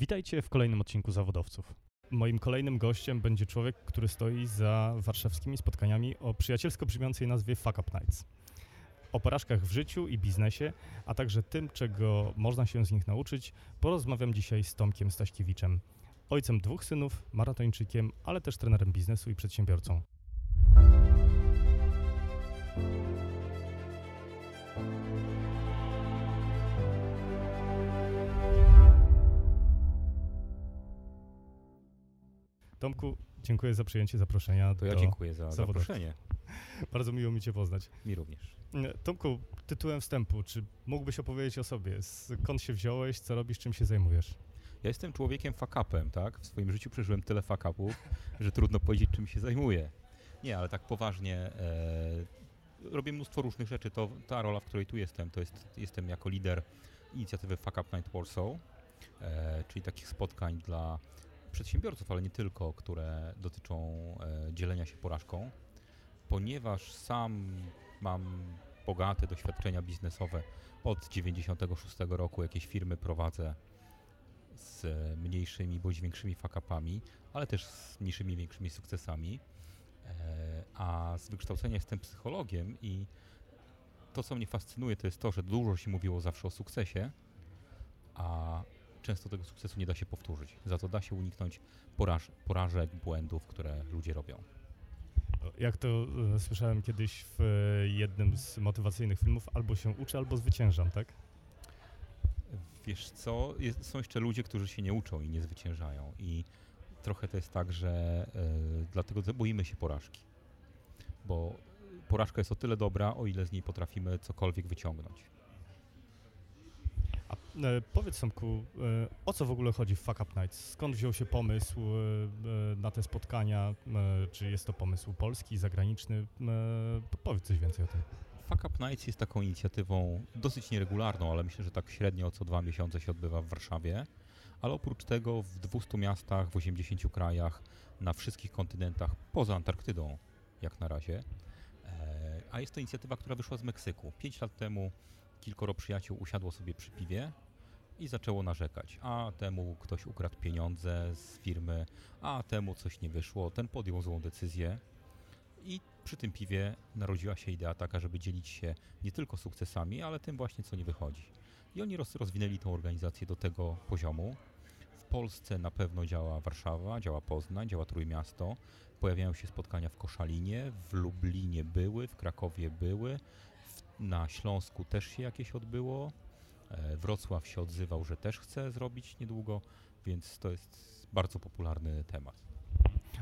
Witajcie w kolejnym odcinku Zawodowców. Moim kolejnym gościem będzie człowiek, który stoi za warszawskimi spotkaniami o przyjacielsko brzmiącej nazwie Fuck Up Nights. O porażkach w życiu i biznesie, a także tym, czego można się z nich nauczyć, porozmawiam dzisiaj z Tomkiem Staśkiewiczem, ojcem dwóch synów, maratończykiem, ale też trenerem biznesu i przedsiębiorcą. Tomku, dziękuję za przyjęcie zaproszenia. To ja dziękuję za zaproszenie. Bardzo miło mi Cię poznać. Mi również. E, Tomku, tytułem wstępu, czy mógłbyś opowiedzieć o sobie? Skąd się wziąłeś, co robisz, czym się zajmujesz? Ja jestem człowiekiem fakapem, tak? W swoim życiu przeżyłem tyle fakapów, że trudno powiedzieć, czym się zajmuję. Nie, ale tak poważnie e, robię mnóstwo różnych rzeczy. To ta rola, w której tu jestem, to jest, jestem jako lider inicjatywy Fuck Up Night Warsaw, e, czyli takich spotkań dla przedsiębiorców, ale nie tylko, które dotyczą e, dzielenia się porażką. Ponieważ sam mam bogate doświadczenia biznesowe od 96 roku, jakieś firmy prowadzę z mniejszymi bądź większymi fakapami, ale też z mniejszymi, większymi sukcesami. E, A z wykształcenia jestem psychologiem i to, co mnie fascynuje, to jest to, że dużo się mówiło zawsze o sukcesie, a często tego sukcesu nie da się powtórzyć. Za to da się uniknąć poraż, porażek, błędów, które ludzie robią. Jak to e, słyszałem kiedyś w e, jednym z motywacyjnych filmów, albo się uczę, albo zwyciężam, tak? Wiesz co, jest, są jeszcze ludzie, którzy się nie uczą i nie zwyciężają i trochę to jest tak, że e, dlatego boimy się porażki, bo porażka jest o tyle dobra, o ile z niej potrafimy cokolwiek wyciągnąć. A e, powiedz Tomku, e, o co w ogóle chodzi w Fuck Up Nights? Skąd wziął się pomysł e, na te spotkania? Czy jest to pomysł polski, zagraniczny? Po- Powiedz coś więcej o tym. Fuck Up Nights jest taką inicjatywą dosyć nieregularną, ale myślę, że tak średnio co dwa miesiące się odbywa w Warszawie. Ale oprócz tego w 200 miastach, w 80 krajach, na wszystkich kontynentach, poza Antarktydą jak na razie. A jest to inicjatywa, która wyszła z Meksyku. Pięć lat temu kilkoro przyjaciół usiadło sobie przy piwie i zaczęło narzekać. A temu ktoś ukradł pieniądze z firmy, a temu coś nie wyszło. Ten podjął złą decyzję. I przy tym piwie narodziła się idea taka, żeby dzielić się nie tylko sukcesami, ale tym właśnie, co nie wychodzi. I oni roz, rozwinęli tą organizację do tego poziomu. W Polsce na pewno działa Warszawa, działa Poznań, działa Trójmiasto. Pojawiają się spotkania w Koszalinie, w Lublinie były, w Krakowie były, na Śląsku też się jakieś odbyło. E, Wrocław się odzywał, że też chce zrobić niedługo, więc to jest bardzo popularny temat.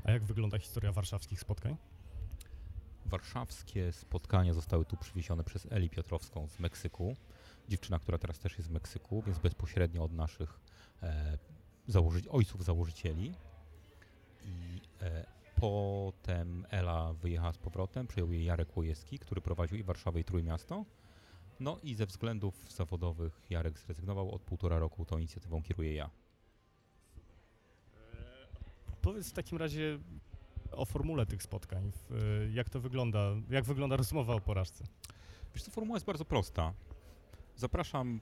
A jak wygląda historia warszawskich spotkań? Warszawskie spotkania zostały tu przywiezione przez Eli Piotrowską z Meksyku. Dziewczyna, która teraz też jest w Meksyku, więc bezpośrednio od naszych e, założy- ojców założycieli. I e, potem Ela wyjechała z powrotem, przejął jej Jarek Łojewski, który prowadził i Warszawę i Trójmiasto. No i ze względów zawodowych Jarek zrezygnował. Od półtora roku tą inicjatywą kieruję ja. Powiedz w takim razie o formule tych spotkań. E, Jak to wygląda? Jak wygląda rozmowa o porażce? Wiesz co, formuła jest bardzo prosta. Zapraszam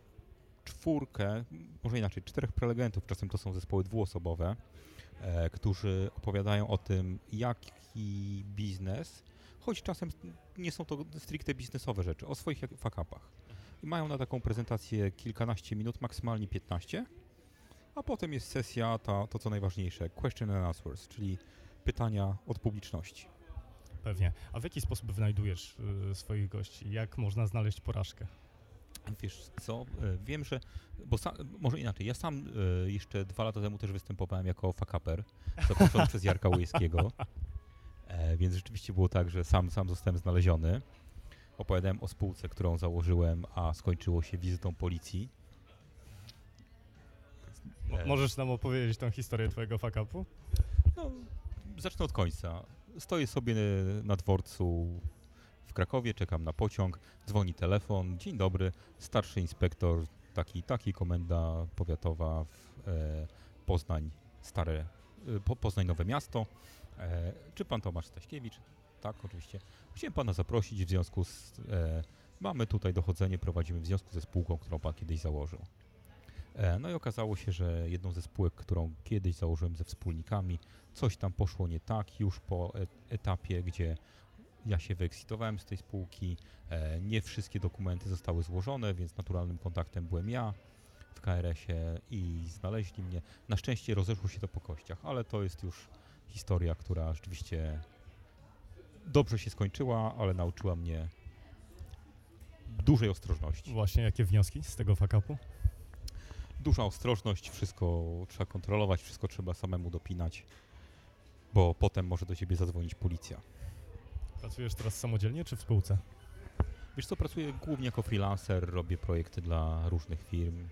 czwórkę, może inaczej, czterech prelegentów, czasem to są zespoły dwuosobowe, e, którzy opowiadają o tym, jaki biznes, choć czasem nie są to stricte biznesowe rzeczy, o swoich fuck-upach. I mają na taką prezentację kilkanaście minut, maksymalnie 15, a potem jest sesja, ta, to co najważniejsze, question and answers, czyli pytania od publiczności. Pewnie. A w jaki sposób wynajdujesz e, swoich gości? Jak można znaleźć porażkę? Wiesz co, e, wiem, że, bo sa, może inaczej, ja sam e, jeszcze dwa lata temu też występowałem jako fakaper, zaproszony przez Jarka Łojskiego, e, więc rzeczywiście było tak, że sam, sam zostałem znaleziony. Opowiadałem o spółce, którą założyłem, a skończyło się wizytą policji. Mo- Możesz nam opowiedzieć tą historię twojego fuck upu? No, zacznę od końca. Stoję sobie na dworcu w Krakowie, czekam na pociąg, dzwoni telefon, dzień dobry, starszy inspektor, taki, taki, komenda powiatowa w e, Poznań, stare, e, po, Poznań Nowe Miasto. E, czy pan Tomasz Staśkiewicz? Tak, oczywiście. Chciałem pana zaprosić w związku z, e, mamy tutaj dochodzenie, prowadzimy w związku ze spółką, którą pan kiedyś założył. E, no i okazało się, że jedną ze spółek, którą kiedyś założyłem ze wspólnikami, coś tam poszło nie tak już po e- etapie, gdzie ja się wyeksitowałem z tej spółki, e, nie wszystkie dokumenty zostały złożone, więc naturalnym kontaktem byłem ja w KRS-ie i znaleźli mnie. Na szczęście rozeszło się to po kościach, ale to jest już historia, która rzeczywiście dobrze się skończyła, ale nauczyła mnie dużej ostrożności. Właśnie, jakie wnioski z tego fakapu? Duża ostrożność, wszystko trzeba kontrolować, wszystko trzeba samemu dopinać, bo potem może do ciebie zadzwonić policja. Pracujesz teraz samodzielnie czy w spółce? Wiesz co, pracuję głównie jako freelancer, robię projekty dla różnych firm,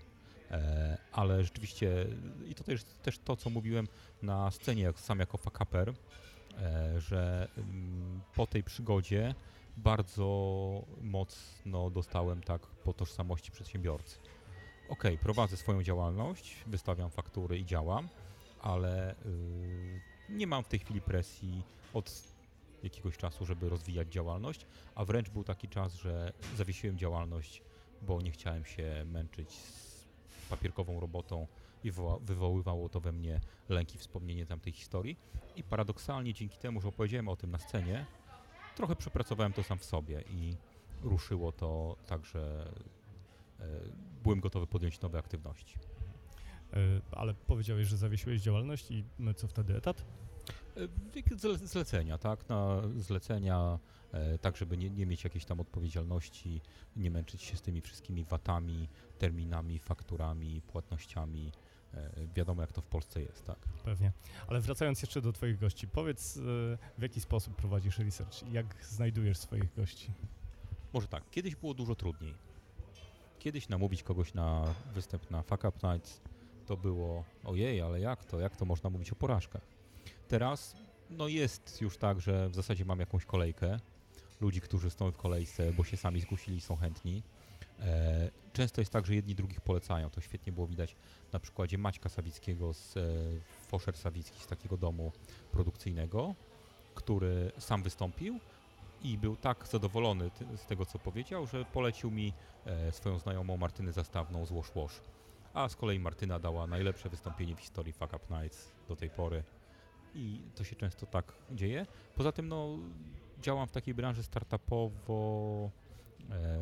e, ale rzeczywiście, i to też, też to, co mówiłem na scenie, jak, sam jako fakaper, e, że mm, po tej przygodzie bardzo mocno dostałem tak po tożsamości przedsiębiorcy. Ok, prowadzę swoją działalność, wystawiam faktury i działam, ale y, nie mam w tej chwili presji od jakiegoś czasu, żeby rozwijać działalność, a wręcz był taki czas, że zawiesiłem działalność, bo nie chciałem się męczyć z papierkową robotą i wywoływało to we mnie lęki wspomnienie tamtej historii. I paradoksalnie dzięki temu, że opowiedziałem o tym na scenie, trochę przepracowałem to sam w sobie i ruszyło to tak, że e, byłem gotowy podjąć nowe aktywności. E, Ale powiedziałeś, że zawiesiłeś działalność i co wtedy etat? Zlecenia, tak? Na zlecenia, e, tak żeby nie, nie mieć jakiejś tam odpowiedzialności, nie męczyć się z tymi wszystkimi VAT-ami, terminami, fakturami, płatnościami. E, wiadomo, jak to w Polsce jest, tak? Pewnie. Ale wracając jeszcze do Twoich gości, powiedz e, w jaki sposób prowadzisz research? Jak znajdujesz swoich gości? Może tak, kiedyś było dużo trudniej. Kiedyś namówić kogoś na występ na Fuck Up Nights to było ojej, ale jak to? Jak to można mówić o porażkach? Teraz no jest już tak, że w zasadzie mam jakąś kolejkę ludzi, którzy stoją w kolejce, bo się sami zgłosili i są chętni. E, często jest tak, że jedni drugich polecają. To świetnie było widać na przykładzie Maćka Sawickiego z e, Foszer Sawicki, z takiego domu produkcyjnego, który sam wystąpił i był tak zadowolony ty- z tego, co powiedział, że polecił mi e, swoją znajomą Martynę Zastawną z Wash Wash. A z kolei Martyna dała najlepsze wystąpienie w historii Fuck Up Nights do tej pory. I to się często tak dzieje. Poza tym, no, działam w takiej branży startupowo. E,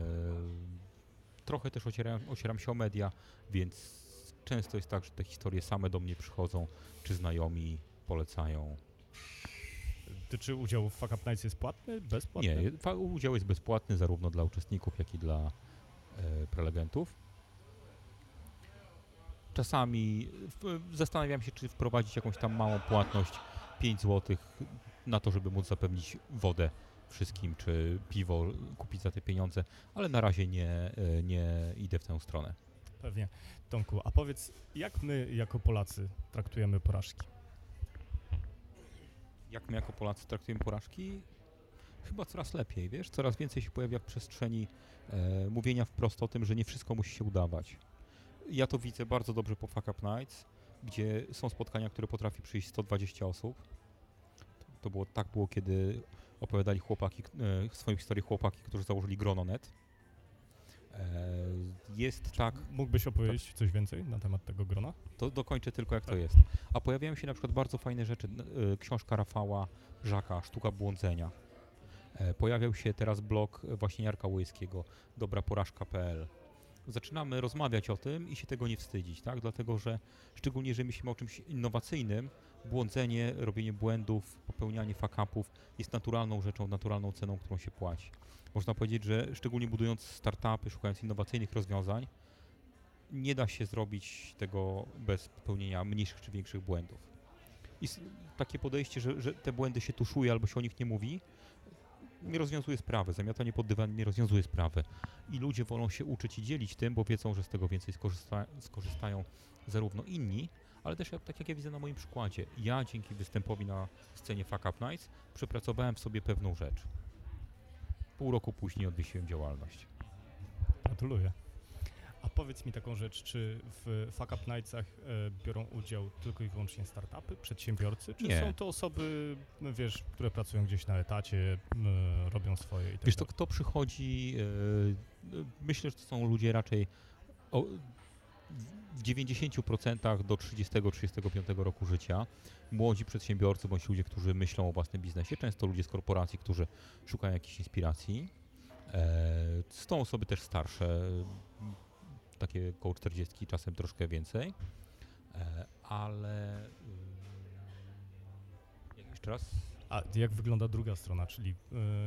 trochę też ocieram, ocieram się o media, więc często jest tak, że te historie same do mnie przychodzą, czy znajomi polecają. Ty, czy udział w Fuck Up Nights jest płatny, bezpłatny? Nie, udział jest bezpłatny zarówno dla uczestników, jak i dla e, prelegentów. Czasami zastanawiam się, czy wprowadzić jakąś tam małą płatność 5 zł na to, żeby móc zapewnić wodę wszystkim, czy piwo kupić za te pieniądze, ale na razie nie, e, nie idę w tę stronę. Pewnie. Tomku, a powiedz, jak my jako Polacy traktujemy porażki? Jak my jako Polacy traktujemy porażki? Chyba coraz lepiej, wiesz? Coraz więcej się pojawia w przestrzeni e, mówienia wprost o tym, że nie wszystko musi się udawać. Ja to widzę bardzo dobrze po Fuck Up Nights, gdzie są spotkania, które potrafi przyjść 120 osób. To było, tak było, kiedy opowiadali chłopaki, e, swoją historię chłopaki, którzy założyli Grononet. E, jest tak, Mógłbyś opowiedzieć coś więcej na temat tego grona? to dokończę tylko jak to Tak. jest. A pojawiają się na przykład bardzo fajne rzeczy. Y, Książka Rafała Żaka, Sztuka błądzenia. E, Pojawiał się teraz blog e, właśnie Jarka Łyskiego, dobraporażka.pl. Zaczynamy rozmawiać o tym i się tego nie wstydzić, tak? Dlatego, że szczególnie jeżeli myślimy o czymś innowacyjnym, błądzenie, robienie błędów, popełnianie fuck-upów jest naturalną rzeczą, naturalną ceną, którą się płaci. Można powiedzieć, że szczególnie budując startupy, szukając innowacyjnych rozwiązań, nie da się zrobić tego bez popełnienia mniejszych czy większych błędów. I takie podejście, że, że te błędy się tuszuje albo się o nich nie mówi, nie rozwiązuje sprawy. Zamiatanie pod dywan nie rozwiązuje sprawy. I ludzie wolą się uczyć i dzielić tym, bo wiedzą, że z tego więcej skorzysta skorzystają zarówno inni, ale też tak jak ja widzę na moim przykładzie. Ja dzięki występowi na scenie Fuck Up Nights przepracowałem w sobie pewną rzecz. Pół roku później odwiesiłem działalność. Gratuluję. Powiedz mi taką rzecz, czy w Fuck Up Nightsach e, biorą udział tylko i wyłącznie startupy, przedsiębiorcy, czy Nie. są to osoby, no wiesz, które pracują gdzieś na etacie, robią swoje i tak Wiesz, to kto przychodzi, e, e, myślę, że to są ludzie raczej w 90% do 30-35 roku życia młodzi przedsiębiorcy bądź ludzie, którzy myślą o własnym biznesie, często ludzie z korporacji, którzy szukają jakiejś inspiracji. Są osoby też starsze, takie koło 40, czasem troszkę więcej, e, ale mm, jeszcze raz A jak wygląda druga strona, czyli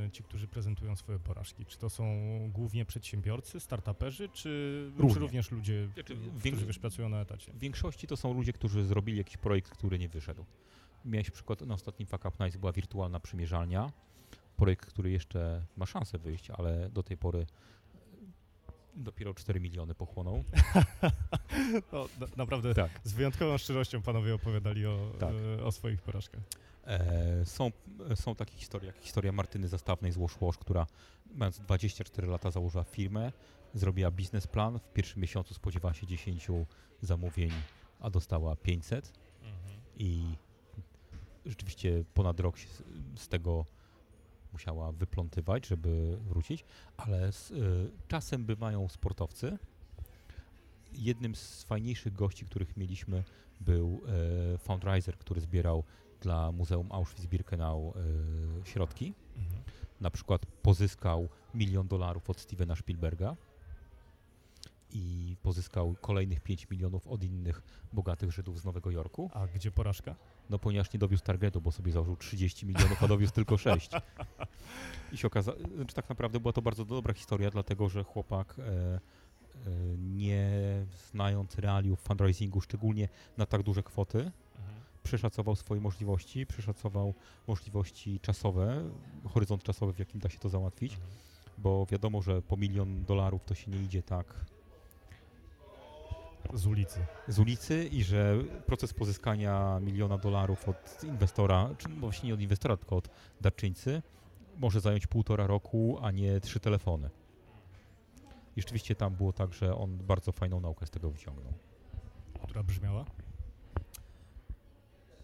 y, ci, którzy prezentują swoje porażki? Czy to są głównie przedsiębiorcy, startuperzy, czy, czy Różnie. również ludzie, Znaczy, którzy wiesz, pracują na etacie? W większości to są ludzie, którzy zrobili jakiś projekt, który nie wyszedł. Miałeś przykład na ostatnim Fuck Up Nights była wirtualna przymierzalnia. Projekt, który jeszcze ma szansę wyjść, ale do tej pory e, dopiero 4 miliony pochłonął. No, na, naprawdę Tak. z wyjątkową szczerością panowie opowiadali o, Tak. e, o swoich porażkach. E, są, są takie historie, jak historia Martyny Zastawnej z Wash, która mając 24 lata założyła firmę, zrobiła biznesplan, w pierwszym miesiącu spodziewała się 10 zamówień, a dostała 500 i rzeczywiście ponad rok z, z tego musiała wyplątywać, żeby wrócić, ale z, y, czasem bywają sportowcy. Jednym z fajniejszych gości, których mieliśmy, był e, fundraiser, który zbierał dla Muzeum Auschwitz-Birkenau e, środki. Mhm. Na przykład pozyskał milion dolarów od Stevena Spielberga i pozyskał kolejnych 5 milionów od innych bogatych Żydów z Nowego Jorku. A gdzie porażka? No ponieważ nie dowiózł targetu, bo sobie założył 30 milionów, a dowiózł tylko 6. I się okazało, znaczy tak naprawdę była to bardzo dobra historia, dlatego że chłopak e, e, nie znając realiów fundraisingu, szczególnie na tak duże kwoty, przeszacował swoje możliwości, przeszacował możliwości czasowe, horyzont czasowy, w jakim da się to załatwić, Mhm. bo wiadomo, że po milion dolarów to się nie idzie tak Z ulicy. z ulicy i że proces pozyskania miliona dolarów od inwestora, czy no właśnie nie od inwestora, tylko od darczyńcy, może zająć półtora roku, a nie trzy telefony. I rzeczywiście tam było tak, że on bardzo fajną naukę z tego wyciągnął. która brzmiała?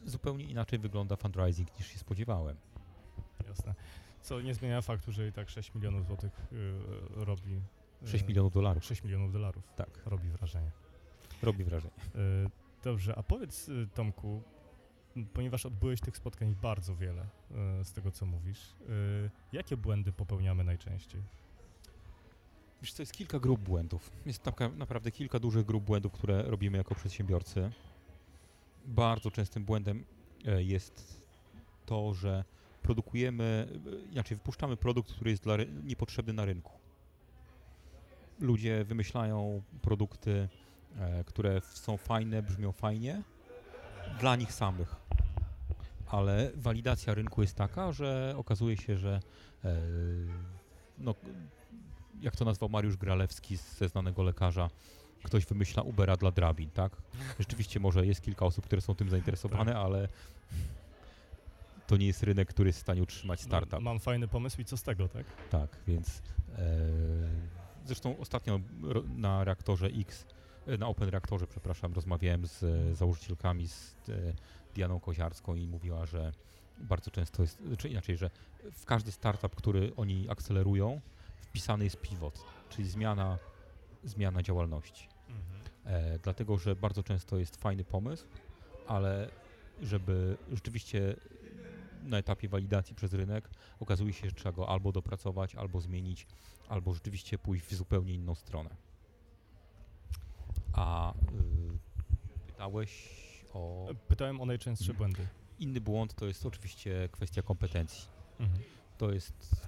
Zupełnie inaczej wygląda fundraising niż się spodziewałem. Jasne. Co nie zmienia faktu, że i tak 6 milionów złotych y, robi. y, 6 milionów dolarów. 6 milionów dolarów. Tak, Robi wrażenie. Robi wrażenie. Y, Dobrze, a powiedz y, Tomku, ponieważ odbyłeś tych spotkań bardzo wiele y, z tego co mówisz, jakie błędy popełniamy najczęściej? Wiesz, to jest kilka grup błędów. Jest taka, naprawdę kilka dużych grup błędów, które robimy jako przedsiębiorcy. Bardzo częstym błędem e, jest to, że produkujemy, e, inaczej wypuszczamy produkt, który jest dla, niepotrzebny na rynku. Ludzie wymyślają produkty, e, które w- są fajne, brzmią fajnie dla nich samych. Ale walidacja rynku jest taka, że okazuje się, że e, no, jak to nazwał Mariusz Gralewski ze znanego lekarza, ktoś wymyśla Ubera dla drabin, tak? Rzeczywiście może jest kilka osób, które są tym zainteresowane, ale to nie jest rynek, który jest w stanie utrzymać startup. Mam fajny pomysł i co z tego, tak? Tak, więc e, zresztą ostatnio na reaktorze X, e, na Open Reaktorze, przepraszam, rozmawiałem z e, założycielkami, z e, Dianą Koziarską i mówiła, że bardzo często jest, czy inaczej, że w każdy startup, który oni akcelerują, wpisany jest pivot, czyli zmiana, zmiana działalności. E, dlatego, że bardzo często jest fajny pomysł, ale żeby rzeczywiście na etapie walidacji przez rynek okazuje się, że trzeba go albo dopracować, albo zmienić, albo rzeczywiście pójść w zupełnie inną stronę. A y, pytałeś o Pytałem o najczęstsze błędy. inny błąd, to jest oczywiście kwestia kompetencji. Mhm. To jest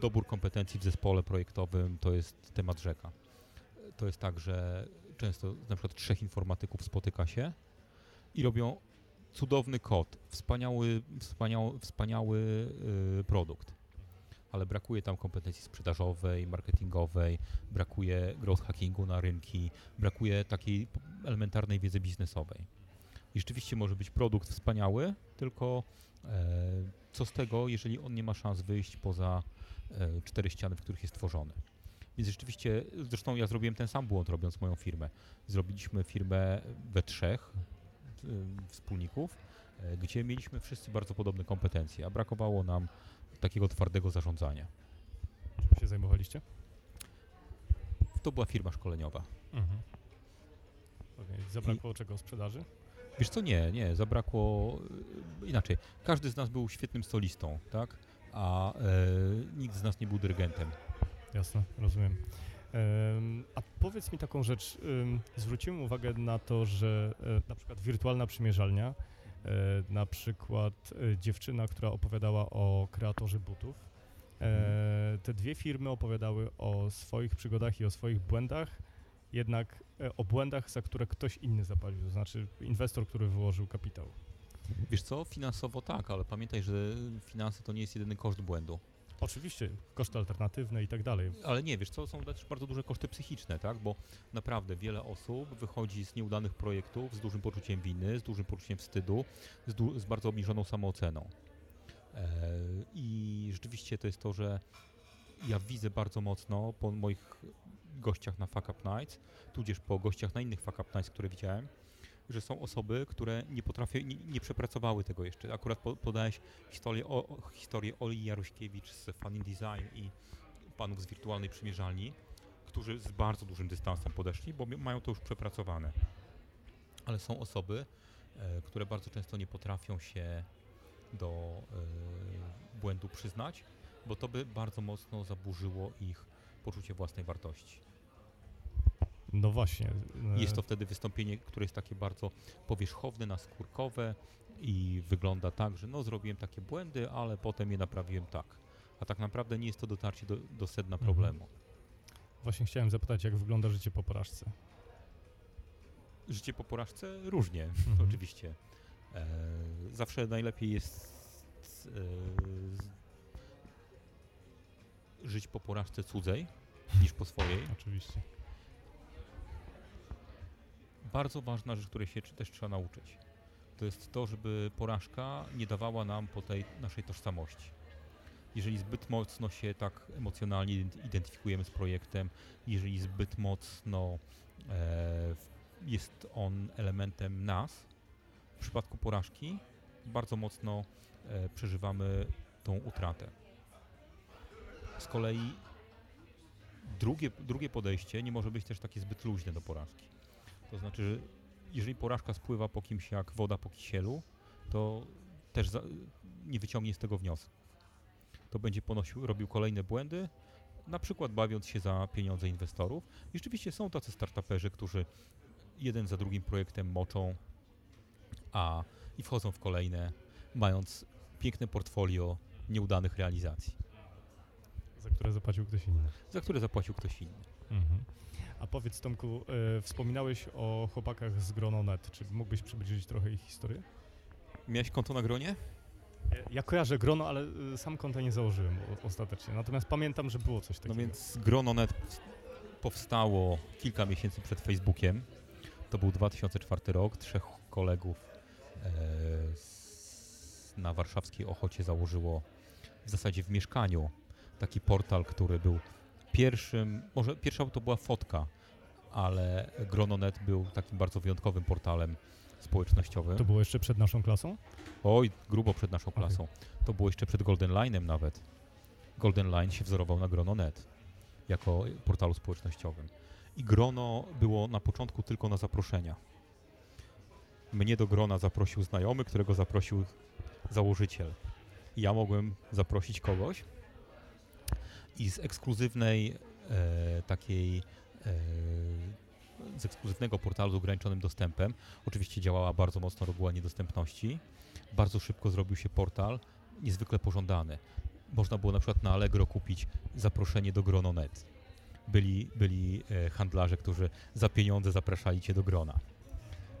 dobór kompetencji w zespole projektowym, to jest temat rzeka. To jest tak, że często na przykład trzech informatyków spotyka się i robią cudowny kod, wspaniały, wspaniały, wspaniały y, produkt, ale brakuje tam kompetencji sprzedażowej, marketingowej, brakuje growth hackingu na rynki, brakuje takiej elementarnej wiedzy biznesowej. I rzeczywiście może być produkt wspaniały, tylko e, co z tego, jeżeli on nie ma szans wyjść poza e, cztery ściany, w których jest tworzony. Więc rzeczywiście, zresztą ja zrobiłem ten sam błąd robiąc moją firmę. Zrobiliśmy firmę we trzech y, wspólników, e, gdzie mieliśmy wszyscy bardzo podobne kompetencje, a brakowało nam takiego twardego zarządzania. Czym się zajmowaliście? To była firma szkoleniowa. Mhm. Okay. Zabrakło I... czego sprzedaży? Wiesz co, nie, nie, zabrakło e, inaczej. Każdy z nas był świetnym solistą, tak? A e, nikt z nas nie był dyrygentem. Jasne, rozumiem. A powiedz mi taką rzecz. Zwróciłem uwagę na to, że e, na przykład wirtualna przymierzalnia, na przykład e, dziewczyna, która opowiadała o kreatorze butów. Mhm. Te dwie firmy opowiadały o swoich przygodach i o swoich błędach, jednak o błędach, za które ktoś inny zapłacił, to znaczy inwestor, który wyłożył kapitał. Wiesz co, finansowo tak, ale pamiętaj, że finanse to nie jest jedyny koszt błędu. Oczywiście, koszty alternatywne i tak dalej. Ale nie, wiesz co, są też bardzo duże koszty psychiczne, tak? Bo naprawdę wiele osób wychodzi z nieudanych projektów z dużym poczuciem winy, z dużym poczuciem wstydu, z, du z bardzo obniżoną samooceną. E I rzeczywiście to jest to, że ja widzę bardzo mocno po moich gościach na Fuck Up Nights, tudzież po gościach na innych Fuck Up Nights, które widziałem, że są osoby, które nie potrafią, nie, nie przepracowały tego jeszcze. Akurat po, podałeś historię, o, historię Oli Jaruśkiewicz z Fun Design i panów z wirtualnej przymierzalni, którzy z bardzo dużym dystansem podeszli, bo mają to już przepracowane. Ale są osoby, e, które bardzo często nie potrafią się do e, błędu przyznać, bo to by bardzo mocno zaburzyło ich poczucie własnej wartości. No właśnie. E, jest to wtedy wystąpienie, które jest takie bardzo powierzchowne, naskórkowe i wygląda tak, że no zrobiłem takie błędy, ale potem je naprawiłem tak. A tak naprawdę nie jest to dotarcie do, do sedna mhm. problemu. Właśnie chciałem zapytać, jak wygląda życie po porażce? Życie po porażce różnie, mhm. oczywiście. E, zawsze najlepiej jest e, żyć po porażce cudzej niż po swojej. Oczywiście bardzo ważna rzecz, której się też trzeba nauczyć. To jest to, żeby porażka nie dawała nam po tej naszej tożsamości. Jeżeli zbyt mocno się tak emocjonalnie identyfikujemy z projektem, jeżeli zbyt mocno e, jest on elementem nas, w przypadku porażki bardzo mocno e, przeżywamy tą utratę. Z kolei drugie, drugie podejście nie może być też takie zbyt luźne do porażki. To znaczy, że jeżeli porażka spływa po kimś jak woda po kisielu, to też za, nie wyciągnie z tego wniosku. To będzie ponosił, robił kolejne błędy, na przykład bawiąc się za pieniądze inwestorów. I rzeczywiście są tacy startuperzy, którzy jeden za drugim projektem moczą, a i wchodzą w kolejne, mając piękne portfolio nieudanych realizacji. Za które zapłacił ktoś inny. Za które zapłacił ktoś inny. Mhm. A powiedz Tomku, e, wspominałeś o chłopakach z Grononet. Czy mógłbyś przybliżyć trochę ich historię? Miałeś konto na Gronie? Ja kojarzę Grono, ale e, sam konta nie założyłem ostatecznie. Natomiast pamiętam, że było coś takiego. No więc Grononet powstało kilka miesięcy przed Facebookiem. To był 2004 rok. Trzech kolegów e, z, na warszawskiej Ochocie założyło w zasadzie w mieszkaniu taki portal, który był pierwszym, może pierwsza to była fotka, ale Grononet był takim bardzo wyjątkowym portalem społecznościowym. To było jeszcze przed naszą klasą? Oj, grubo przed naszą klasą. Okay. To było jeszcze przed Golden Line'em nawet. Golden Line się wzorował na Grononet jako portalu społecznościowym. I grono było na początku tylko na zaproszenia. Mnie do grona zaprosił znajomy, którego zaprosił założyciel. I ja mogłem zaprosić kogoś, i z ekskluzywnej e, takiej e, z ekskluzywnego portalu z ograniczonym dostępem. Oczywiście działała bardzo mocno reguła niedostępności. Bardzo szybko zrobił się portal niezwykle pożądany. Można było na przykład na Allegro kupić zaproszenie do Grono.net. Byli, byli e, handlarze, którzy za pieniądze zapraszali cię do grona.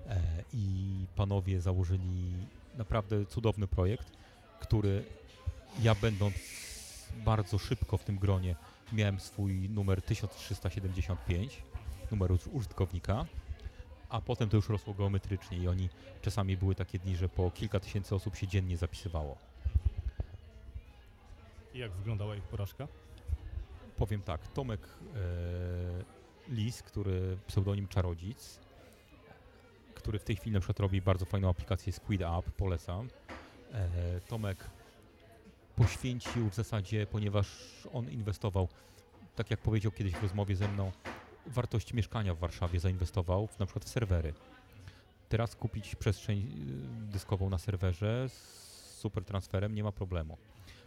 E, I panowie założyli naprawdę cudowny projekt, który ja będąc bardzo szybko w tym gronie miałem swój numer 1375, numer użytkownika, a potem to już rosło geometrycznie i oni czasami były takie dni, że po kilka tysięcy osób się dziennie zapisywało. I jak wyglądała ich porażka? Powiem tak, Tomek e, Lis, który pseudonim Czarodzic, który w tej chwili na przykład robi bardzo fajną aplikację Squid App, polecam. E, Tomek poświęcił w zasadzie, ponieważ on inwestował, tak jak powiedział kiedyś w rozmowie ze mną, wartość mieszkania w Warszawie zainwestował na przykład w serwery. Teraz kupić przestrzeń y, dyskową na serwerze z super transferem nie ma problemu.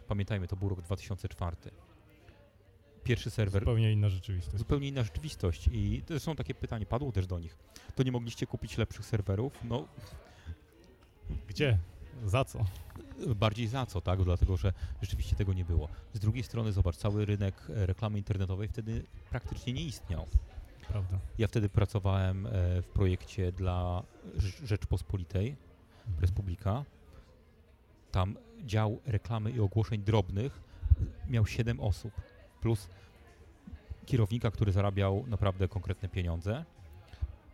Pamiętajmy, to był rok 2004. Pierwszy serwer, Zupełnie inna rzeczywistość. zupełnie inna rzeczywistość i to są takie pytanie, padło też do nich. To nie mogliście kupić lepszych serwerów? No Gdzie? Za co? bardziej za co, tak? Dlatego, że rzeczywiście tego nie było. Z drugiej strony, zobacz, cały rynek e, reklamy internetowej wtedy praktycznie nie istniał. Prawda. Ja wtedy pracowałem e, w projekcie dla Rz- Rzeczpospolitej, Mhm. Respublika. Tam dział reklamy i ogłoszeń drobnych miał 7 osób, plus kierownika, który zarabiał naprawdę konkretne pieniądze,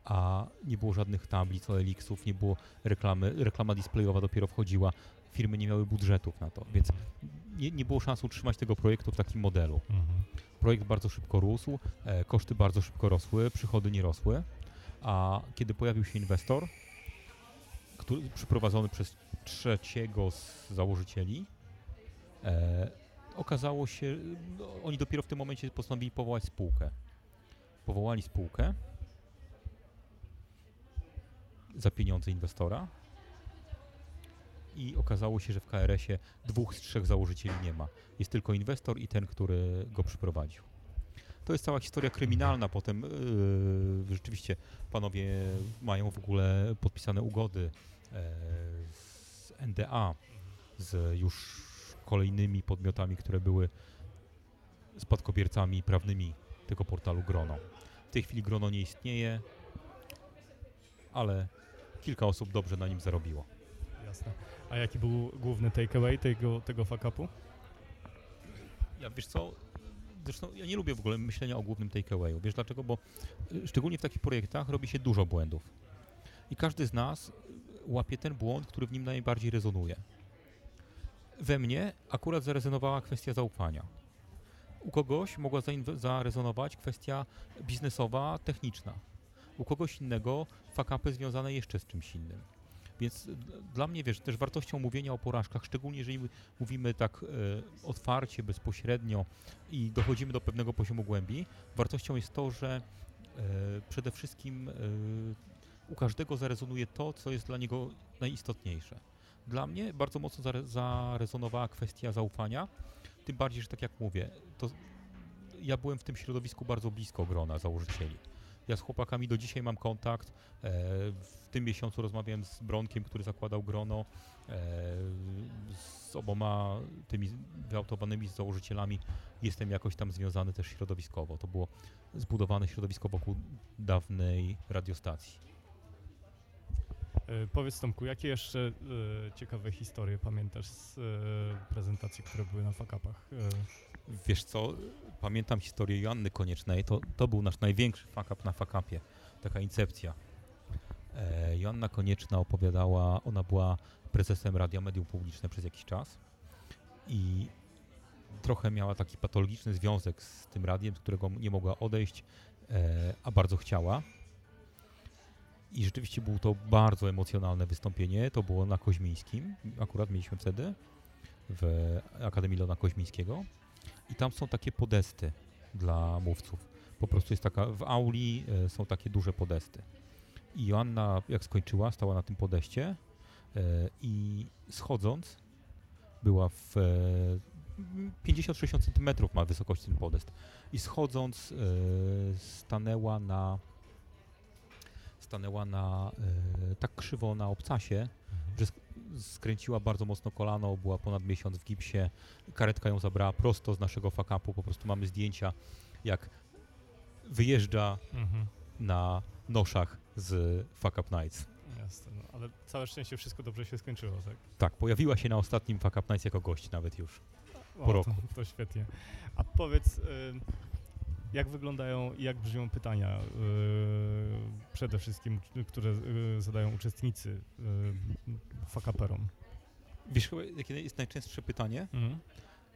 a nie było żadnych tablic, OLX-ów, nie było reklamy, reklama displayowa dopiero wchodziła, firmy nie miały budżetów na to, więc nie, nie było szans utrzymać tego projektu w takim modelu. Mhm. Projekt bardzo szybko rósł, e, koszty bardzo szybko rosły, przychody nie rosły, a kiedy pojawił się inwestor, który, przyprowadzony przez trzeciego z założycieli, e, okazało się, no, oni dopiero w tym momencie postanowili powołać spółkę. Powołali spółkę za pieniądze inwestora i okazało się, że w KRS-ie dwóch z trzech założycieli nie ma. Jest tylko inwestor i ten, który go przyprowadził. To jest cała historia kryminalna. Potem yy, rzeczywiście panowie mają w ogóle podpisane ugody e, z NDA, z już kolejnymi podmiotami, które były spadkobiercami prawnymi tego portalu Grono. W tej chwili Grono nie istnieje, ale kilka osób dobrze na nim zarobiło. Jasne. A jaki był główny takeaway tego, tego fuck upu? Ja wiesz co, zresztą ja nie lubię w ogóle myślenia o głównym takeawayu. Wiesz dlaczego? Bo y, szczególnie w takich projektach robi się dużo błędów. I każdy z nas łapie ten błąd, który w nim najbardziej rezonuje. We mnie akurat zarezonowała kwestia zaufania. U kogoś mogła zarezonować kwestia biznesowa, techniczna. U kogoś innego fakapy związane jeszcze z czymś innym. Więc dla mnie, wiesz, też wartością mówienia o porażkach, szczególnie jeżeli my- mówimy tak e, otwarcie, bezpośrednio i dochodzimy do pewnego poziomu głębi, wartością jest to, że e, przede wszystkim e, u każdego zarezonuje to, co jest dla niego najistotniejsze. Dla mnie bardzo mocno zare- zarezonowała kwestia zaufania, tym bardziej, że tak jak mówię, to ja byłem w tym środowisku bardzo blisko grona założycieli. Ja z chłopakami do dzisiaj mam kontakt. E, w tym miesiącu rozmawiałem z Bronkiem, który zakładał grono. E, z oboma tymi wyautowanymi założycielami jestem jakoś tam związany też środowiskowo. To było zbudowane środowisko wokół dawnej radiostacji. E, powiedz Tomku, jakie jeszcze e, ciekawe historie pamiętasz z e, prezentacji, które były na fuck upach? E, Wiesz co, pamiętam historię Joanny Koniecznej, to, to był nasz największy fuck up na fuck upie, taka incepcja. E, Joanna Konieczna opowiadała, ona była prezesem Radia Medium Publiczne przez jakiś czas i trochę miała taki patologiczny związek z tym radiem, z którego nie mogła odejść, e, a bardzo chciała. I rzeczywiście było to bardzo emocjonalne wystąpienie. To było na Koźmińskim, akurat mieliśmy wtedy w Akademii Lona Koźmińskiego. I tam są takie podesty dla mówców. Po prostu jest taka, w auli e, są takie duże podesty. I Joanna, jak skończyła, stała na tym podeście e, i schodząc, była w e, 50-60 cm ma wysokość ten podest. I schodząc e, stanęła na stanęła na e, tak krzywo na obcasie, że sk- skręciła bardzo mocno kolano, była ponad miesiąc w gipsie, karetka ją zabrała prosto z naszego fakapu, po prostu mamy zdjęcia, jak wyjeżdża mhm. na noszach z Fuck Up Nights. Jasne, no, ale całe szczęście wszystko dobrze się skończyło, tak? Tak, pojawiła się na ostatnim Fuck Up Nights jako gość nawet już. O, Po roku. To, to świetnie. A powiedz, y, jak wyglądają i jak brzmią pytania y, przede wszystkim, które y, zadają uczestnicy y, fakaperom? Wiesz, chyba, jakie jest najczęstsze pytanie? Mhm.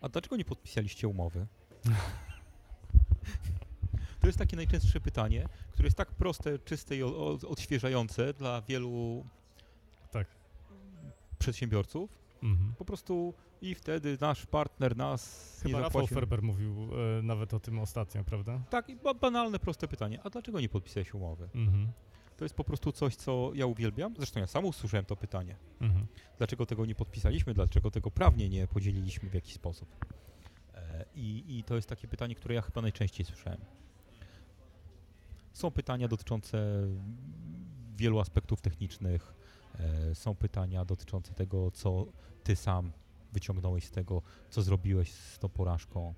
A dlaczego nie podpisaliście umowy? To jest takie najczęstsze pytanie, które jest tak proste, czyste i odświeżające dla wielu Tak. przedsiębiorców, Mhm. Po prostu i wtedy nasz partner nas nie Chyba Rafał. Ferber mówił e, nawet o tym ostatnio, prawda? Tak, i ba- banalne, proste pytanie. A dlaczego nie podpisałeś umowy? Mhm. To jest po prostu coś, co ja uwielbiam. Zresztą ja sam usłyszałem to pytanie. Mhm. Dlaczego tego nie podpisaliśmy? Dlaczego tego prawnie nie podzieliliśmy w jakiś sposób? E, I, I to jest takie pytanie, które ja chyba najczęściej słyszałem. Są pytania dotyczące wielu aspektów technicznych. E, są pytania dotyczące tego, co ty sam wyciągnąłeś z tego, co zrobiłeś z tą porażką.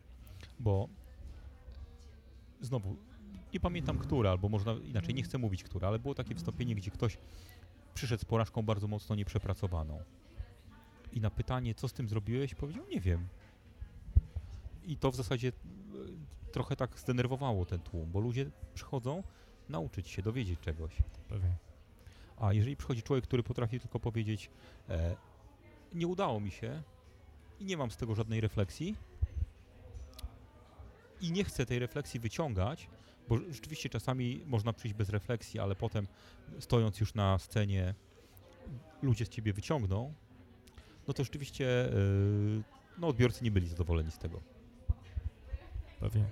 Bo znowu, nie pamiętam które, albo można inaczej, nie chcę mówić które, ale było takie wystąpienie, gdzie ktoś przyszedł z porażką bardzo mocno nieprzepracowaną. I na pytanie, co z tym zrobiłeś, powiedział, nie wiem. I to w zasadzie e, trochę tak zdenerwowało ten tłum, bo ludzie przychodzą nauczyć się, dowiedzieć czegoś. Pewnie. A jeżeli przychodzi człowiek, który potrafi tylko powiedzieć, e, nie udało mi się i nie mam z tego żadnej refleksji i nie chcę tej refleksji wyciągać, bo rzeczywiście czasami można przyjść bez refleksji, ale potem stojąc już na scenie ludzie z ciebie wyciągną, no to rzeczywiście e, no, odbiorcy nie byli zadowoleni z tego. Pewnie.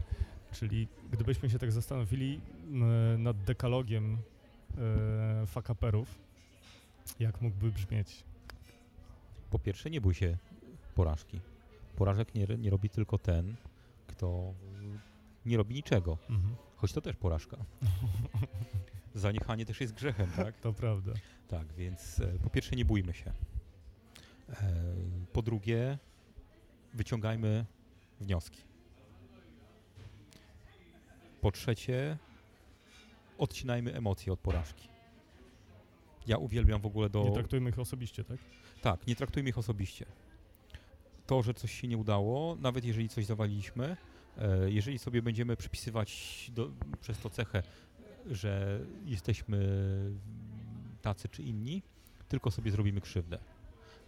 Czyli gdybyśmy się tak zastanowili nad dekalogiem e, fakaperów, jak mógłby brzmieć? Po pierwsze, nie bój się porażki. Porażek nie, nie robi tylko ten, kto nie robi niczego. Mhm. Choć to też porażka. Zaniechanie też jest grzechem, tak? To prawda. Tak, więc e, po pierwsze nie bójmy się. E, po drugie, wyciągajmy wnioski. Po trzecie, odcinajmy emocje od porażki. Ja uwielbiam w ogóle do... Nie traktujmy ich osobiście, tak? Tak, nie traktujmy ich osobiście. To, że coś się nie udało, nawet jeżeli coś zawaliliśmy, e, jeżeli sobie będziemy przypisywać do, przez to cechę, że jesteśmy tacy czy inni, tylko sobie zrobimy krzywdę.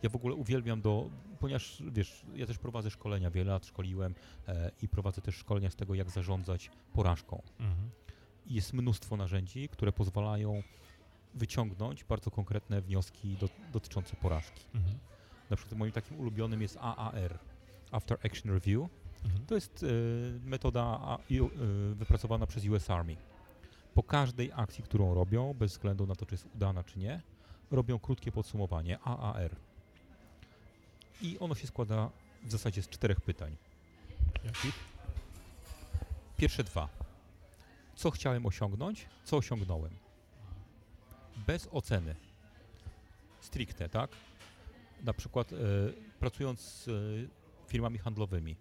Ja w ogóle uwielbiam do, ponieważ wiesz, ja też prowadzę szkolenia, wiele lat szkoliłem e, i prowadzę też szkolenia z tego, jak zarządzać porażką. Mhm. Jest mnóstwo narzędzi, które pozwalają wyciągnąć bardzo konkretne wnioski do, dotyczące porażki. Mhm. Na przykład moim takim ulubionym jest AAR, After Action Review. Mhm. To jest e, metoda a, e, wypracowana przez US Army. Po każdej akcji, którą robią, bez względu na to, czy jest udana, czy nie, robią krótkie podsumowanie AAR. I ono się składa w zasadzie z czterech pytań. Jakich? Pierwsze dwa. Co chciałem osiągnąć, co osiągnąłem. Bez oceny. Stricte, tak? Na przykład e, pracując z e, firmami handlowymi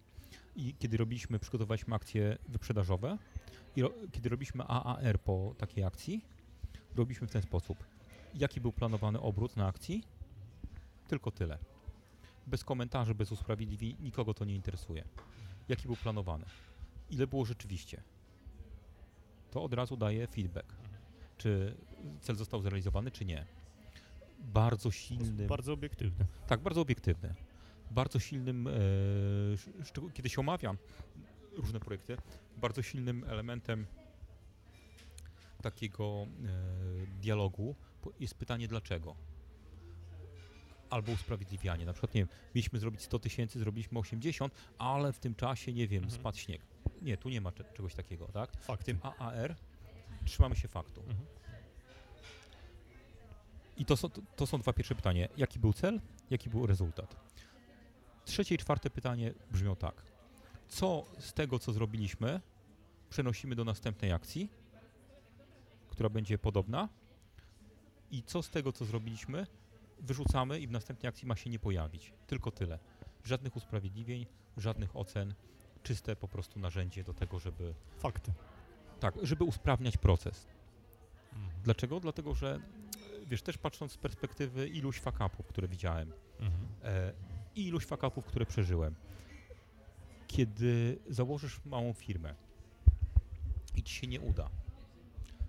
i kiedy robiliśmy, przygotowaliśmy akcje wyprzedażowe i ro, kiedy robiliśmy AAR po takiej akcji, robiliśmy w ten sposób. Jaki był planowany obrót na akcji? Tylko tyle. Bez komentarzy, bez usprawiedliwień, nikogo to nie interesuje. Jaki był planowany? ile było rzeczywiście. To od razu daje feedback, czy cel został zrealizowany, czy nie. Bardzo silnym, Bardzo obiektywny. tak, bardzo obiektywny. Bardzo silnym, e, kiedy się omawia różne projekty, bardzo silnym elementem takiego e, dialogu jest pytanie dlaczego. Albo usprawiedliwianie. Na przykład, nie wiem, mieliśmy zrobić 100 tysięcy, zrobiliśmy 80, ale w tym czasie, nie wiem, Mhm. spadł śnieg. Nie, tu nie ma cze- czegoś takiego, tak? W Fakt. tym AAR trzymamy się faktu. Mhm. I to są, to są dwa pierwsze pytania. Jaki był cel, jaki był rezultat? Trzecie i czwarte pytanie brzmią tak. Co z tego, co zrobiliśmy, przenosimy do następnej akcji, która będzie podobna? I co z tego, co zrobiliśmy, wyrzucamy i w następnej akcji ma się nie pojawić? Tylko tyle. Żadnych usprawiedliwień, żadnych ocen, czyste po prostu narzędzie do tego, żeby Fakty. tak, żeby usprawniać proces. Mhm. Dlaczego? Dlatego, że wiesz, też patrząc z perspektywy iluś fakapów, które widziałem Mhm. e, i iluś fakapów, które przeżyłem. Kiedy założysz małą firmę i ci się nie uda,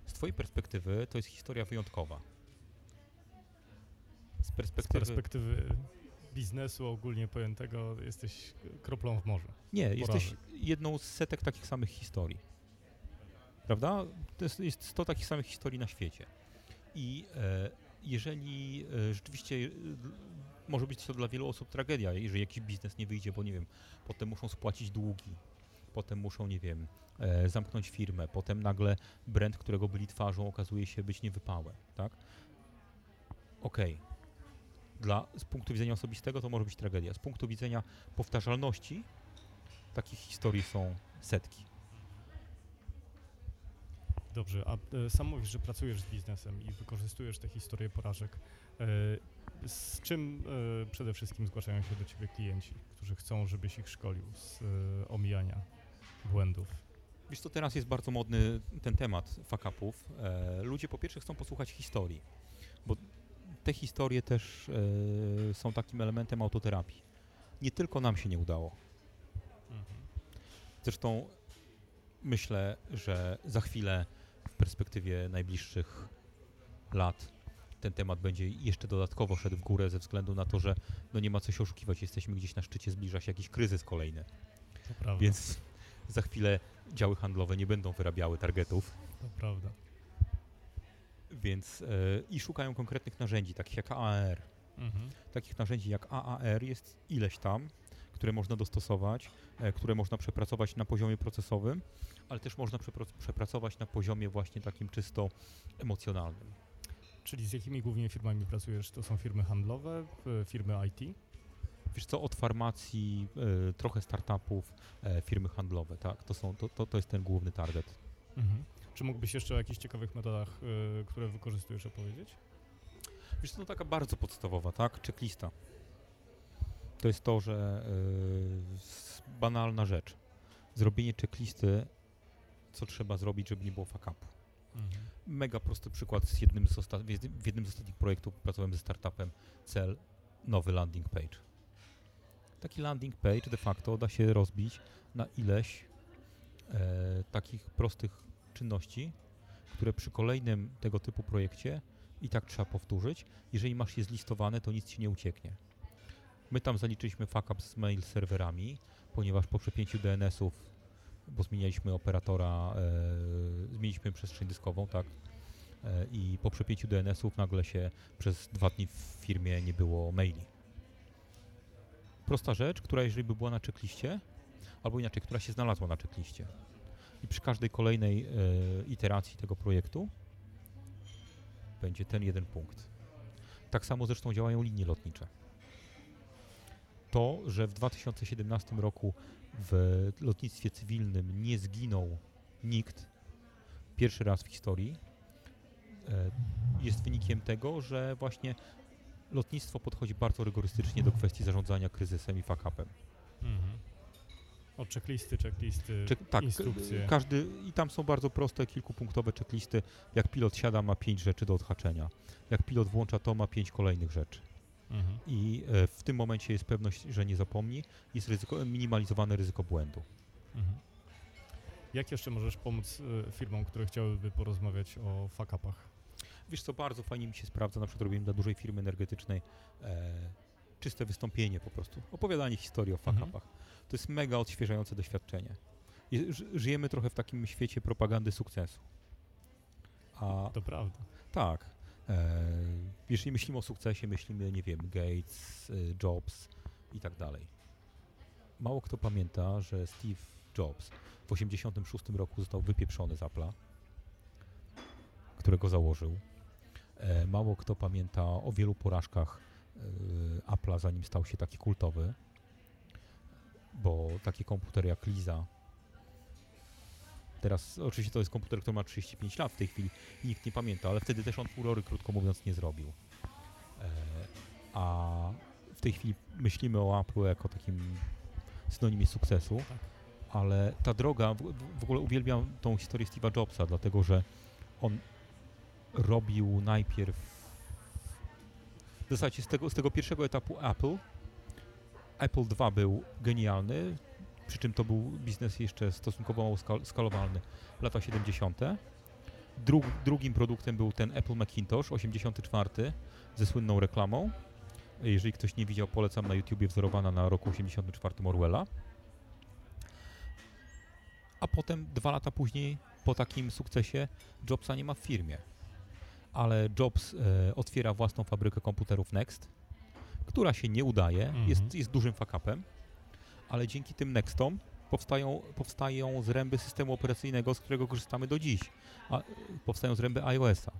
z twojej perspektywy to jest historia wyjątkowa. Z Z perspektywy... biznesu ogólnie pojętego jesteś kroplą w morzu. Nie, jesteś porażek. jedną z setek takich samych historii. Prawda? To jest, jest 100 takich samych historii na świecie. I e, jeżeli e, rzeczywiście e, może być to dla wielu osób tragedia, jeżeli jakiś biznes nie wyjdzie, bo nie wiem, potem muszą spłacić długi, potem muszą, nie wiem, e, zamknąć firmę, potem nagle brand, którego byli twarzą, okazuje się być niewypałem, tak? Okej. Dla, z punktu widzenia osobistego to może być tragedia. Z punktu widzenia powtarzalności takich historii są setki. Dobrze, a e, sam mówisz, że pracujesz z biznesem i wykorzystujesz te historie porażek. E, z czym e, przede wszystkim zgłaszają się do Ciebie klienci, którzy chcą, żebyś ich szkolił z omijania błędów? Wiesz co, teraz jest bardzo modny ten temat fuck-upów. E, ludzie po pierwsze chcą posłuchać historii, bo te historie też e, są takim elementem autoterapii. Nie tylko nam się nie udało. Mhm. Zresztą myślę, że za chwilę w perspektywie najbliższych lat ten temat będzie jeszcze dodatkowo szedł w górę ze względu na to, że no nie ma co się oszukiwać, jesteśmy gdzieś na szczycie, zbliża się jakiś kryzys kolejny, więc za chwilę działy handlowe nie będą wyrabiały targetów, To prawda. Więc e, i szukają konkretnych narzędzi, takich jak AAR. Mhm. Takich narzędzi jak AAR jest ileś tam, które można dostosować, e, które można przepracować na poziomie procesowym, ale też można przepracować na poziomie właśnie takim czysto emocjonalnym. Czyli z jakimi głównie firmami pracujesz? To są firmy handlowe, firmy IT? Wiesz co, od farmacji, e, trochę startupów, firmy handlowe, tak? To, są, to, to, to jest ten główny target. Mhm. Czy mógłbyś jeszcze o jakichś ciekawych metodach, e, które wykorzystujesz, opowiedzieć? Wiesz no taka bardzo podstawowa, tak? Checklista. To jest to, że s- banalna rzecz. Zrobienie checklisty, co trzeba zrobić, żeby nie było fuck upu. Mhm. Mega prosty przykład z jednym z osta- w jednym- w jednym z ostatnich projektów pracowałem ze startupem cel nowy landing page. Taki landing page de facto da się rozbić na ileś e, takich prostych czynności, które przy kolejnym tego typu projekcie i tak trzeba powtórzyć. Jeżeli masz je zlistowane, to nic ci nie ucieknie. My tam zaliczyliśmy fuck up z mail serwerami, ponieważ po przepięciu DNS-ów, bo zmienialiśmy operatora, e, zmieniliśmy przestrzeń dyskową, tak, e, i po przepięciu DNS-ów nagle się przez dwa dni w firmie nie było maili. Prosta rzecz, która jeżeli by była na checkliście, albo inaczej, która się znalazła na checkliście i przy każdej kolejnej e, iteracji tego projektu będzie ten jeden punkt. Tak samo zresztą działają linie lotnicze. To, że w 2017 roku w lotnictwie cywilnym nie zginął nikt pierwszy raz w historii, e, jest wynikiem tego, że właśnie lotnictwo podchodzi bardzo rygorystycznie do kwestii zarządzania kryzysem i fuck-upem. Mhm. O checklisty, checklisty, Czy, tak, instrukcje. każdy i tam są bardzo proste, kilkupunktowe checklisty. Jak pilot siada, ma pięć rzeczy do odhaczenia. Jak pilot włącza to, ma pięć kolejnych rzeczy. Mhm. I e, w tym momencie jest pewność, że nie zapomni, jest ryzyko, minimalizowane ryzyko błędu. Mhm. Jak jeszcze możesz pomóc e, firmom, które chciałyby porozmawiać o fuck-upach? Wiesz co, bardzo fajnie mi się sprawdza, na przykład robiłem dla dużej firmy energetycznej e, czyste wystąpienie po prostu, opowiadanie historii o Mhm. To jest mega odświeżające doświadczenie. Żyjemy trochę w takim świecie propagandy sukcesu. A To prawda. tak, e, jeżeli myślimy o sukcesie, myślimy, nie wiem, Gates, y, Jobs i tak dalej. Mało kto pamięta, że Steve Jobs w 1986 roku został wypieprzony z Apple'a, którego założył. E, mało kto pamięta o wielu porażkach y, Apple'a, zanim stał się taki kultowy, bo takie komputery jak Liza Teraz oczywiście to jest komputer, który ma 35 lat w tej chwili i nikt nie pamięta, ale wtedy też on furory, krótko mówiąc, nie zrobił. E, a w tej chwili myślimy o Apple jako takim synonimie sukcesu, Tak. ale ta droga, w, w ogóle uwielbiam tą historię Steve'a Jobsa, dlatego że on robił najpierw w zasadzie z tego, z tego pierwszego etapu Apple. Apple II był genialny, przy czym to był biznes jeszcze stosunkowo mało skal skalowalny, lata 70. Dru drugim produktem był ten Apple Macintosh 84 ze słynną reklamą. Jeżeli ktoś nie widział, polecam na YouTubie wzorowana na roku 84 Orwella. A potem, dwa lata później, po takim sukcesie, Jobsa nie ma w firmie. Ale Jobs e, otwiera własną fabrykę komputerów Next, która się nie udaje, Mhm. jest, jest dużym fakapem, ale dzięki tym nextom powstają, powstają zręby systemu operacyjnego, z którego korzystamy do dziś. A, powstają zręby iOS-a.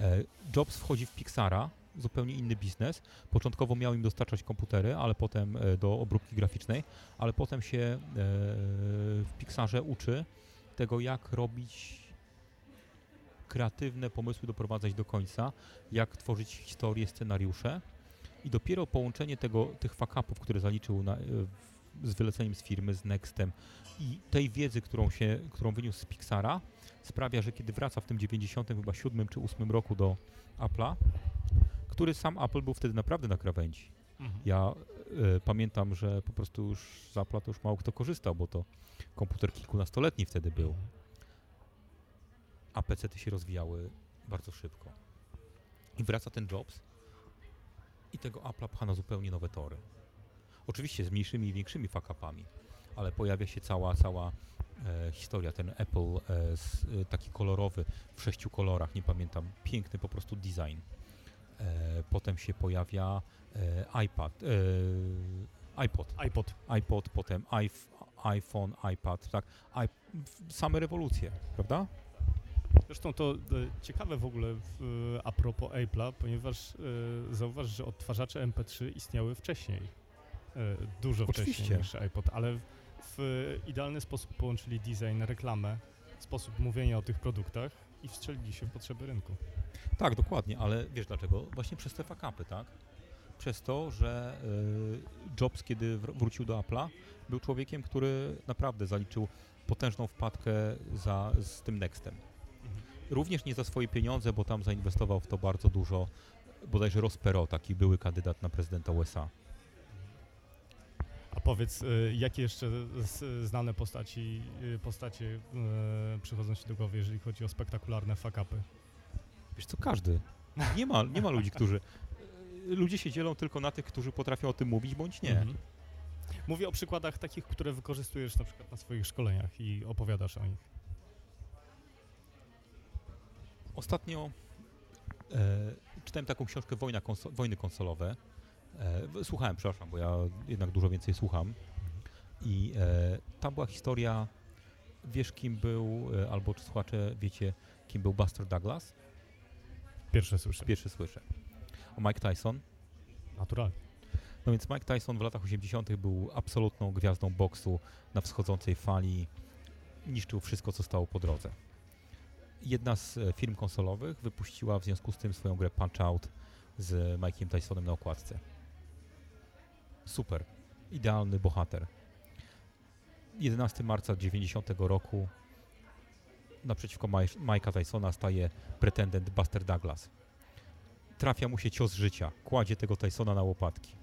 E, Jobs wchodzi w Pixara, zupełnie inny biznes. Początkowo miał im dostarczać komputery, ale potem e, do obróbki graficznej, ale potem się e, w Pixarze uczy tego, jak robić kreatywne pomysły, doprowadzać do końca, jak tworzyć historie, scenariusze i dopiero połączenie tego, tych fuck-upów, które zaliczył na, e, z wyleceniem z firmy, z Nextem i tej wiedzy, którą, się, którą wyniósł z Pixara, sprawia, że kiedy wraca w tym 90 chyba 7 czy 8 roku do Apple'a, który sam Apple był wtedy naprawdę na krawędzi. Mhm. Ja e, pamiętam, że po prostu już z Apple'a to już mało kto korzystał, bo to komputer kilkunastoletni wtedy był, a PC-ty się rozwijały bardzo szybko. I wraca ten Jobs i tego Apple'a pcha na zupełnie nowe tory. Oczywiście z mniejszymi i większymi fuck-upami, ale pojawia się cała, cała e, historia, ten Apple e, e, taki kolorowy, w sześciu kolorach, nie pamiętam, piękny po prostu design. E, potem się pojawia e, iPad, e, iPod, iPod. iPod, potem iPh- iPhone, iPad, tak, I, same rewolucje, prawda? Zresztą to e, ciekawe w ogóle a propos Apple'a, ponieważ e, zauważ, że odtwarzacze MP3 istniały wcześniej. E, dużo Oczywiście. wcześniej niż iPod, ale w idealny sposób połączyli design, reklamę, sposób mówienia o tych produktach i wstrzelili się w potrzeby rynku. Tak, dokładnie, ale wiesz dlaczego? Właśnie przez te fakapy, tak? Przez to, że Jobs, kiedy wr- wrócił do Apple'a, był człowiekiem, który naprawdę zaliczył potężną wpadkę za, z tym Nextem. Również nie za swoje pieniądze, bo tam zainwestował w to bardzo dużo, bodajże Ross Perot, taki były kandydat na prezydenta USA. A powiedz, e, jakie jeszcze znane postaci, e, postacie e, przychodzą ci do głowy, jeżeli chodzi o spektakularne fakapy? Wiesz co, każdy. Nie ma, nie ma ludzi, którzy... y, Ludzie się dzielą tylko na tych, którzy potrafią o tym mówić, bądź nie. Mhm. Mówię o przykładach takich, które wykorzystujesz na przykład na swoich szkoleniach i opowiadasz o nich. Ostatnio e, czytałem taką książkę Wojna konso Wojny konsolowe. E, słuchałem, przepraszam, bo ja jednak dużo więcej słucham. I e, tam była historia, wiesz kim był, e, albo czy słuchacze wiecie, kim był Buster Douglas? Pierwsze słyszę. Pierwszy słyszę. O Mike Tyson. Naturalnie. No więc Mike Tyson w latach 80. był absolutną gwiazdą boksu na wschodzącej fali. Niszczył wszystko, co stało po drodze. Jedna z e, firm konsolowych wypuściła w związku z tym swoją grę Punch Out z Mike'iem Tysonem na okładce. Super. Idealny bohater. 11 marca 90 roku naprzeciwko Mike'a Tysona staje pretendent Buster Douglas. Trafia mu się cios życia. Kładzie tego Tysona na łopatki.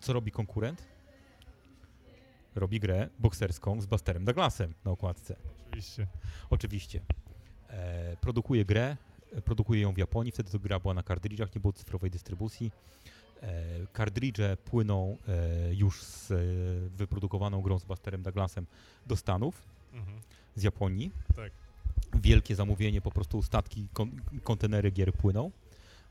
Co robi konkurent? Robi grę bokserską z Busterem Douglasem na okładce. Oczywiście. Oczywiście. E, produkuje grę, e, produkuje ją w Japonii, wtedy to gra była na kartridżach, nie było cyfrowej dystrybucji. E, kartridże płyną już z wyprodukowaną grą z Busterem Douglasem do Stanów, Mhm. z Japonii. Tak. Wielkie zamówienie, po prostu statki, kon, kontenery gier płyną.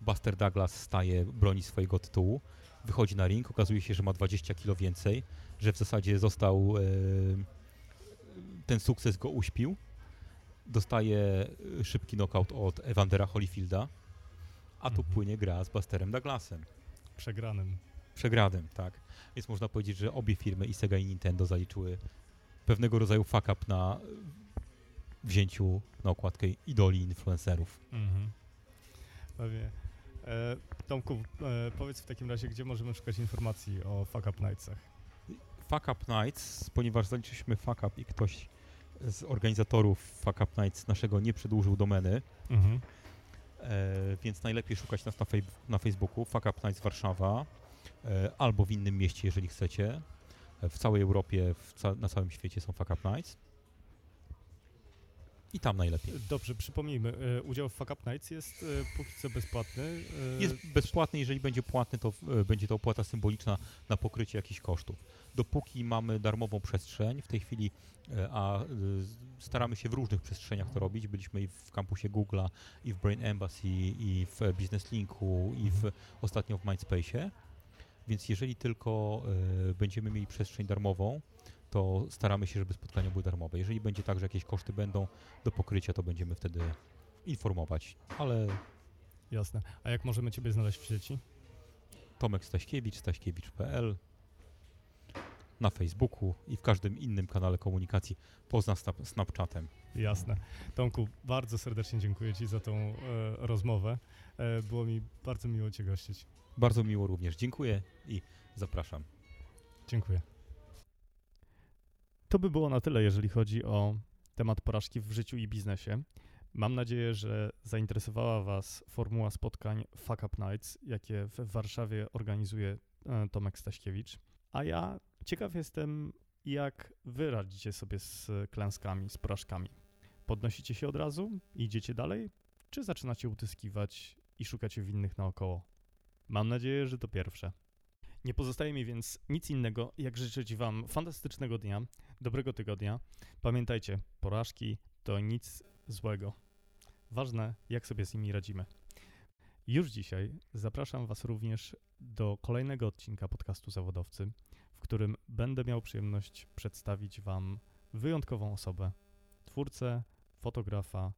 Buster Douglas staje, broni swojego tytułu, wychodzi na ring, okazuje się, że ma 20 kilo więcej, że w zasadzie został, ten sukces go uśpił. Dostaje e, szybki knockout od Evandera Holyfielda, a tu Mhm. płynie gra z Busterem Douglasem. Przegranym. Przegranym, tak. Więc można powiedzieć, że obie firmy, i Sega i Nintendo, zaliczyły pewnego rodzaju fuck up na wzięciu na okładkę idoli influencerów. Mhm. Pewnie. E, Tomku, e, powiedz w takim razie, gdzie możemy szukać informacji o Fuck Up Nightsach? Fuck Up Nights, ponieważ zaliczyliśmy fuck up i ktoś z organizatorów Fuck Up Nights naszego nie przedłużył domeny, Mhm. e, więc najlepiej szukać nas na, fej- na Facebooku Fuck Up Nights Warszawa e, albo w innym mieście, jeżeli chcecie. E, W całej Europie, w ca- na całym świecie są Fuck Up Nights. I tam najlepiej. Dobrze, przypomnijmy, e, udział w Fuck Up Nights jest e, póki co bezpłatny. e, Jest bezpłatny, jeżeli będzie płatny, to będzie to opłata symboliczna na pokrycie jakichś kosztów. Dopóki mamy darmową przestrzeń, w tej chwili, a staramy się w różnych przestrzeniach to robić. Byliśmy i w kampusie Google'a, i w Brain Embassy, i w Business Linku, i w, ostatnio w Mindspace'ie. Więc jeżeli tylko będziemy mieli przestrzeń darmową, to staramy się, żeby spotkania były darmowe. Jeżeli będzie tak, że jakieś koszty będą do pokrycia, to będziemy wtedy informować. Ale Jasne. A jak możemy Ciebie znaleźć w sieci? Tomek Staśkiewicz, staśkiewicz.pl na Facebooku i w każdym innym kanale komunikacji poza snap Snapchatem. Jasne. Tomku, bardzo serdecznie dziękuję Ci za tą e, rozmowę. E, było mi bardzo miło Cię gościć. Bardzo miło również. Dziękuję i zapraszam. Dziękuję. To by było na tyle, jeżeli chodzi o temat porażki w życiu i biznesie. Mam nadzieję, że zainteresowała Was formuła spotkań Fuck Up Nights, jakie w Warszawie organizuje e, Tomek Staśkiewicz. A ja ciekaw jestem, jak Wy radzicie sobie z klęskami, z porażkami. Podnosicie się od razu idziecie dalej, czy zaczynacie utyskiwać i szukacie winnych naokoło? Mam nadzieję, że to pierwsze. Nie pozostaje mi więc nic innego, jak życzyć Wam fantastycznego dnia, dobrego tygodnia. Pamiętajcie, porażki to nic złego. Ważne, jak sobie z nimi radzimy. Już dzisiaj zapraszam Was również do kolejnego odcinka podcastu Zawodowcy, w którym będę miał przyjemność przedstawić Wam wyjątkową osobę, twórcę, fotografa,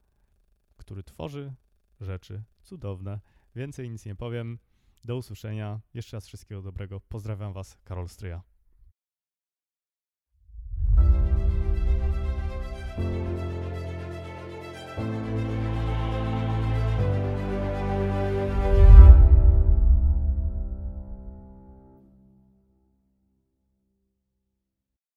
który tworzy rzeczy cudowne. Więcej nic nie powiem. Do usłyszenia. Jeszcze raz wszystkiego dobrego. Pozdrawiam Was, Karol Stryja.